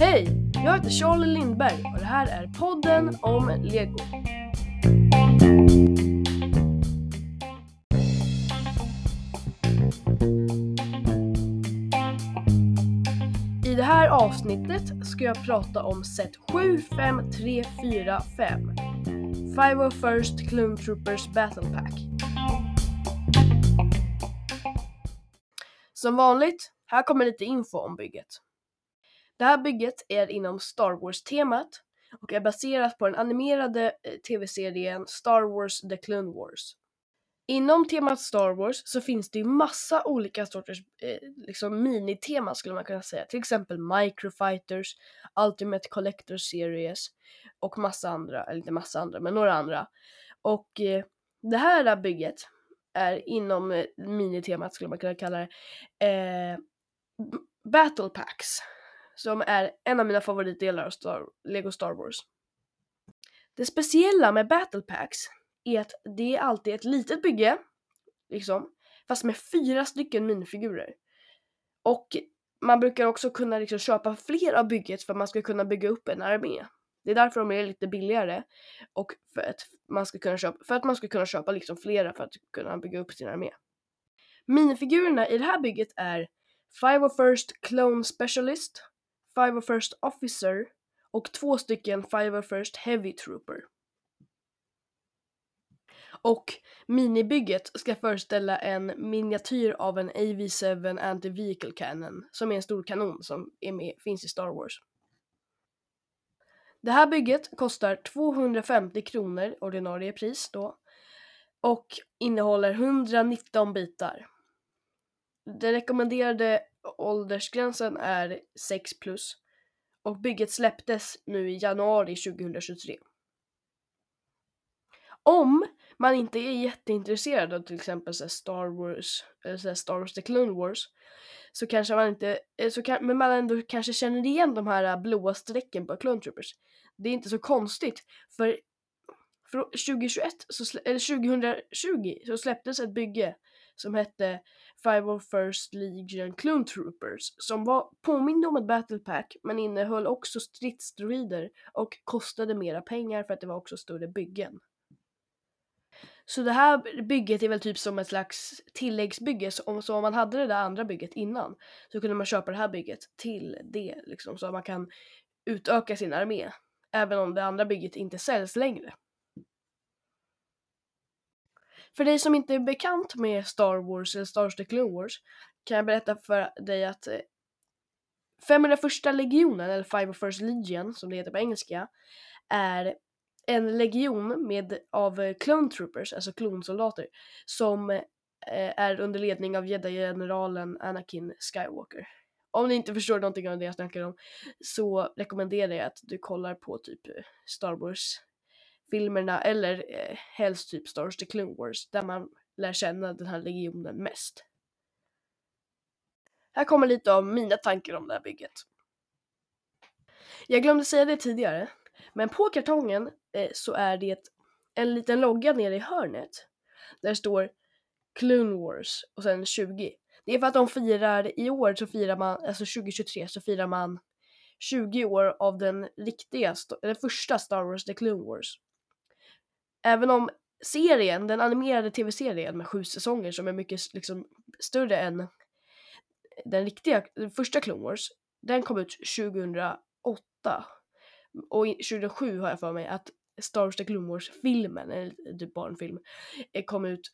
Hej! Jag heter Charlie Lindberg och det här är podden om Lego. I det här avsnittet ska jag prata om set 75345 501st Clone Troopers Battle Pack. Som vanligt, här kommer lite info om bygget. Det här bygget är inom Star Wars-temat och är baserat på den animerade eh, tv-serien Star Wars The Clone Wars. Inom temat Star Wars så finns det ju massa olika sorters eh, liksom miniteman skulle man kunna säga. Till exempel Microfighters, Ultimate Collector Series och massa andra, eller inte massa andra, men några andra. Och eh, det här bygget är inom eh, minitemat skulle man kunna kalla det eh, Battle Packs som är en av mina favoritdelar av Star, Lego Star Wars. Det speciella med Battle Packs är att det är alltid ett litet bygge, liksom, fast med fyra stycken minifigurer. Och man brukar också kunna liksom köpa fler av bygget för att man ska kunna bygga upp en armé. Det är därför de är lite billigare och för att man ska kunna köpa, för att man ska kunna köpa liksom flera för att kunna bygga upp sin armé. Minifigurerna i det här bygget är 501st Clone Specialist, 501st Officer och två stycken 501st Heavy Trooper. Och minibygget ska föreställa en miniatyr av en AV7 Anti-Vehicle Cannon som är en stor kanon som är med, finns i Star Wars. Det här bygget kostar 250 kronor ordinarie pris då och innehåller 119 bitar. Den rekommenderade åldersgränsen är 6 plus och bygget släpptes nu i januari 2023. Om man inte är jätteintresserad av till exempel så Star Wars, eller så Star Wars The Clone Wars, så kanske man inte, eh, så kan, men man ändå kanske känner igen de här eh, blåa strecken på Clone Troopers. Det är inte så konstigt, för, för 2021, så, eller 2020 så släpptes ett bygge som hette 501st Legion Clone Troopers som var påminde om ett battle pack men innehöll också stridsdroider och kostade mera pengar för att det var också större byggen. Så det här bygget är väl typ som ett slags tilläggsbygge, så om, så om man hade det där andra bygget innan så kunde man köpa det här bygget till det liksom så att man kan utöka sin armé även om det andra bygget inte säljs längre. För dig som inte är bekant med Star Wars eller Star Wars The Clone Wars kan jag berätta för dig att eh, 501 legionen, eller 501 Legion som det heter på engelska, är en legion med, av eh, clone troopers, alltså klonsoldater, som eh, är under ledning av jedi-generalen Anakin Skywalker. Om ni inte förstår någonting av det jag snackar om så rekommenderar jag att du kollar på typ eh, Star Wars filmerna eller eh, helst typ Star Wars The Clone Wars där man lär känna den här legionen mest. Här kommer lite av mina tankar om det här bygget. Jag glömde säga det tidigare, men på kartongen eh, så är det en liten logga nere i hörnet där det står Clone Wars och sen 20. Det är för att de firar, i år så firar man, alltså 2023 så firar man 20 år av den riktiga, den första Star Wars The Clone Wars. Även om serien, den animerade tv-serien med sju säsonger som är mycket liksom större än den riktiga, den första Clone Wars, den kom ut 2008. Och 2007 har jag för mig att Star Wars The Clone Wars-filmen, eller typ barnfilm, eh, kom ut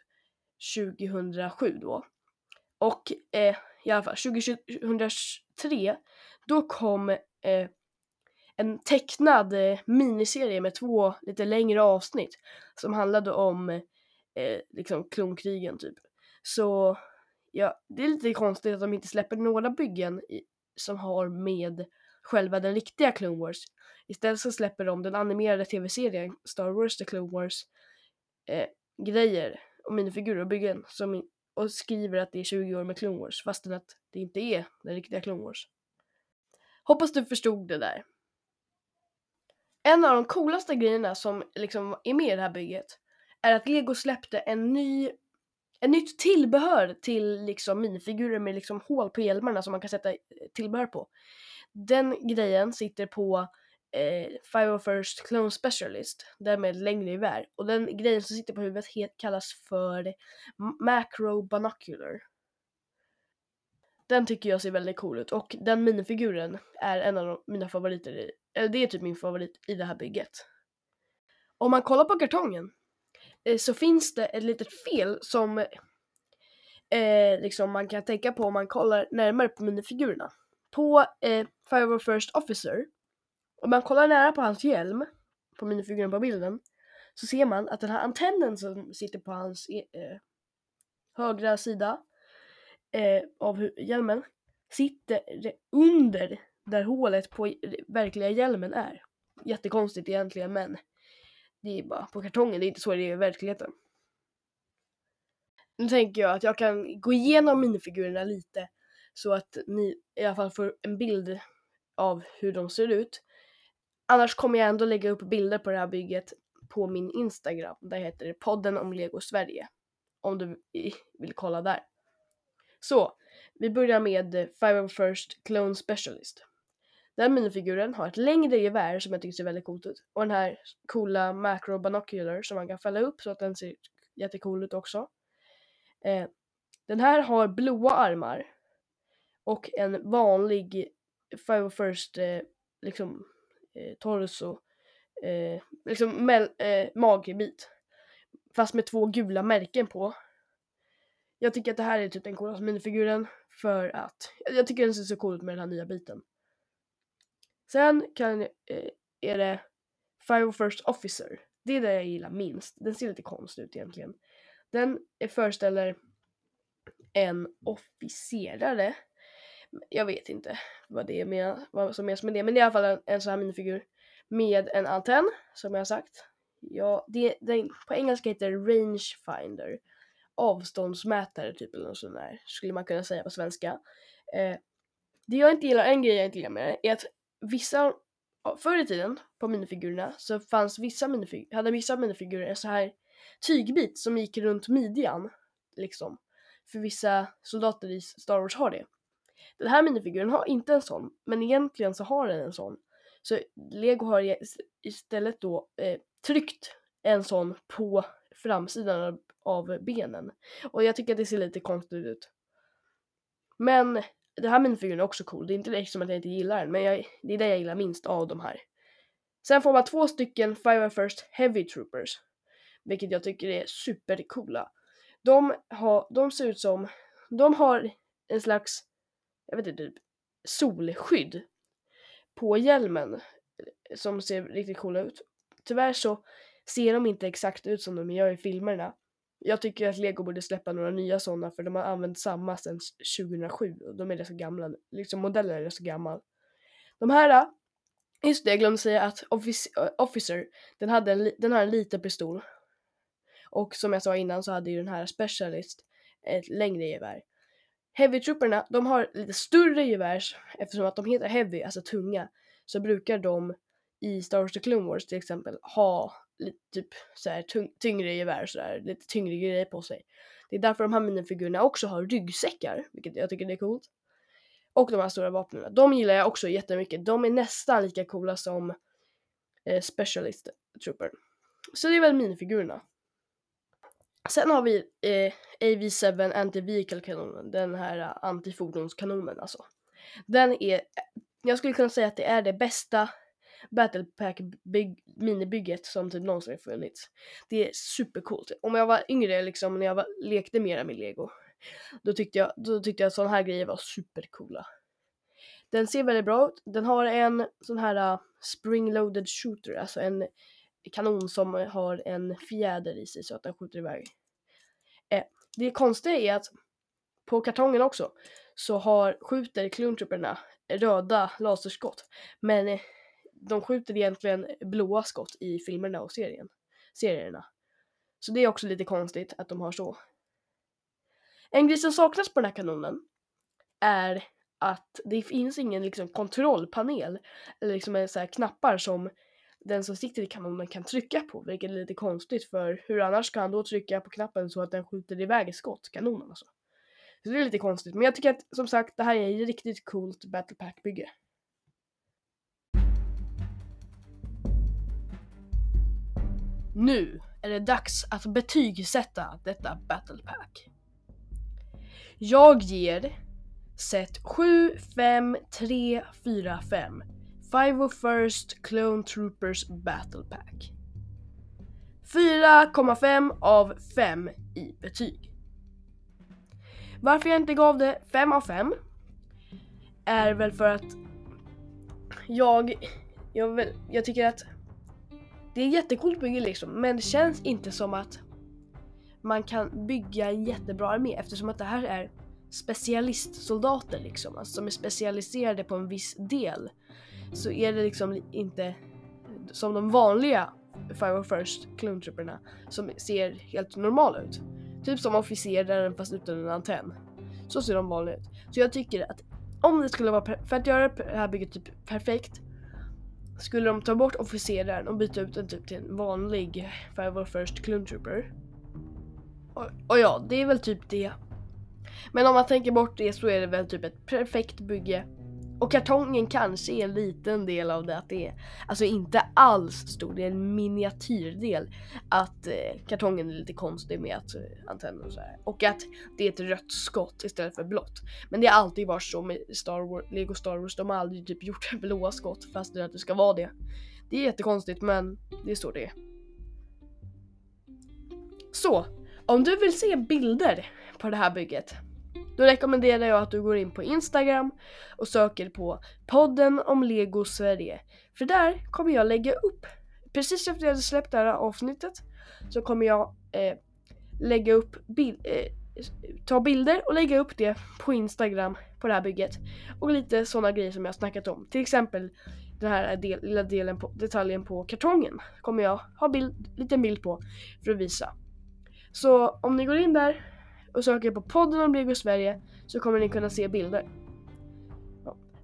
2007 då. Och eh, i alla fall 2003 då kom eh, en tecknad eh, miniserie med två lite längre avsnitt som handlade om eh, liksom klonkrigen typ. Så ja, det är lite konstigt att de inte släpper några byggen i, som har med själva den riktiga Clone Wars. Istället så släpper de den animerade tv-serien Star Wars The Clone Wars eh, grejer och minifigurer och byggen som, och skriver att det är 20 år med Clone Wars fastän att det inte är den riktiga Clone Wars. Hoppas du förstod det där. En av de coolaste grejerna som liksom är med i det här bygget är att Lego släppte en ny ett nytt tillbehör till liksom minifigurer med liksom hål på hjälmarna som man kan sätta tillbehör på. Den grejen sitter på eh, 501st Clone Specialist, den med längre gevär. Och den grejen som sitter på huvudet het, kallas för Macro Binocular. Den tycker jag ser väldigt cool ut och den minifiguren är en av mina favoriter, i, eller det är typ min favorit i det här bygget. Om man kollar på kartongen eh, så finns det ett litet fel som eh, liksom man kan tänka på om man kollar närmare på minifigurerna. På eh, Fire First Officer, om man kollar nära på hans hjälm, på minifiguren på bilden, så ser man att den här antennen som sitter på hans eh, högra sida eh, av hjälmen sitter under där hålet på verkliga hjälmen är. Jättekonstigt egentligen men det är bara på kartongen, det är inte så det är i verkligheten. Nu tänker jag att jag kan gå igenom minifigurerna lite så att ni i alla fall får en bild av hur de ser ut. Annars kommer jag ändå lägga upp bilder på det här bygget på min Instagram. Där heter det podden om Lego Sverige. Om du vill kolla där. Så, vi börjar med Five First Clone Specialist. Den minifiguren har ett längre gevär som jag tycker ser väldigt coolt ut. Och den här coola macro binocular som man kan fälla upp så att den ser jättecool ut också. Eh, den här har blåa armar och en vanlig Five First eh, liksom eh, torso, eh, liksom eh, magbit. Fast med två gula märken på. Jag tycker att det här är typ den coolaste minifiguren för att jag tycker den ser så cool ut med den här nya biten. Sen kan, eh, är det Fire First Officer. Det är det jag gillar minst. Den ser lite konstig ut egentligen. Den föreställer en officerare. Jag vet inte vad det är med, vad som menas med det, men det är i alla fall en, en sån här minifigur med en antenn som jag har sagt. Ja, det, det, på engelska heter det rangefinder. Avståndsmätare typ eller något sånt där skulle man kunna säga på svenska. Eh, det jag inte gillar, en grej jag inte gillar med det är att vissa, förr i tiden på minifigurerna så fanns vissa minifigurer, hade vissa minifigurer en så här tygbit som gick runt midjan liksom. För vissa soldater i Star Wars har det. Den här minifiguren har inte en sån, men egentligen så har den en sån. Så Lego har istället då eh, tryckt en sån på framsidan av benen. Och jag tycker att det ser lite konstigt ut. Men den här minifiguren är också cool. Det är inte liksom att jag inte gillar den, men jag, det är det jag gillar minst av de här. Sen får man två stycken Fire First Heavy Troopers. Vilket jag tycker är supercoola. De, har, de ser ut som, de har en slags, jag vet inte, typ solskydd på hjälmen som ser riktigt coola ut. Tyvärr så ser de inte exakt ut som de gör i filmerna. Jag tycker att Lego borde släppa några nya sådana för de har använt samma sedan 2007 och de är rätt så gamla, liksom modellen är rätt så gammal. De här, äh, just det jag glömde säga att Officer, den, hade en, den har en liten pistol. Och som jag sa innan så hade ju den här Specialist ett längre gevär. Heavy Trooperna, de har lite större gevär eftersom att de heter Heavy, alltså tunga, så brukar de i Star Wars The Clone Wars till exempel ha lite typ så här tyngre gevär sådär, lite tyngre grejer på sig. Det är därför de här minifigurerna också har ryggsäckar, vilket jag tycker är coolt. Och de här stora vapnen. De gillar jag också jättemycket. De är nästan lika coola som eh, Specialist Trooper. Så det är väl minifigurerna. Sen har vi eh, AV7 Anti-Vehicle kanonen, den här eh, uh, antifordonskanonen alltså. Den är, jag skulle kunna säga att det är det bästa Battlepack minibygget som typ någonsin har funnits. Det är supercoolt. Om jag var yngre liksom när jag var, lekte mera med lego då tyckte jag, då tyckte jag att sådana här grejer var supercoola. Den ser väldigt bra ut. Den har en sån här uh, spring-loaded shooter, alltså en kanon som har en fjäder i sig så att den skjuter iväg. Eh, det konstiga är att på kartongen också så har, skjuter klontrupperna röda laserskott. Men eh, de skjuter egentligen blåa skott i filmerna och serien, serierna. Så det är också lite konstigt att de har så. En grej som saknas på den här kanonen är att det finns ingen liksom kontrollpanel eller liksom eh, så här knappar som den som sitter i kanonen kan trycka på, vilket är lite konstigt för hur annars ska han då trycka på knappen så att den skjuter iväg skott, kanonen alltså. Så det är lite konstigt, men jag tycker att som sagt det här är ett riktigt coolt battle pack bygge. Nu är det dags att betygsätta detta battle pack. Jag ger set 7, 5, 3, 4, 5 501st Clone Troopers Battle Pack. 4,5 av 5 i betyg. Varför jag inte gav det 5 av 5 är väl för att jag, jag, jag tycker att det är jättecoolt bygge liksom, men det känns inte som att man kan bygga en jättebra armé eftersom att det här är specialistsoldater liksom, alltså som är specialiserade på en viss del. Så är det liksom inte som de vanliga Fire First kluntrupperna som ser helt normala ut. Typ som officeraren fast utan en antenn. Så ser de vanliga ut. Så jag tycker att om det skulle vara, för att göra det här bygget typ perfekt skulle de ta bort officeraren och byta ut den typ till en vanlig Five First Clone Trooper. Och, och, ja, det är väl typ det. Men om man tänker bort det så är det väl typ ett perfekt bygge. Och kartongen kanske är en liten del av det att det är, alltså inte alls stor, det är en miniatyrdel. Att eh, kartongen är lite konstig med att eh, antennen och så här. Och att det är ett rött skott istället för blått. Men det har alltid varit så med Star Wars, Lego Star Wars, de har aldrig typ gjort blåa skott fast det är att det ska vara det. Det är jättekonstigt men det är så det är. Så, om du vill se bilder på det här bygget då rekommenderar jag att du går in på Instagram och söker på podden om Lego Sverige. För där kommer jag lägga upp, precis efter jag hade släppt det här avsnittet, så kommer jag eh, lägga upp bil eh, ta bilder och lägga upp det på Instagram på det här bygget. Och lite sådana grejer som jag snackat om. Till exempel den här del, lilla delen på, detaljen på kartongen kommer jag ha bild, liten bild på för att visa. Så om ni går in där och söker på podden om Lego Sverige så kommer ni kunna se bilder.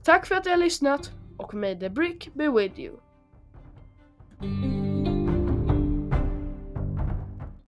Tack för att ni har lyssnat och may the brick be with you.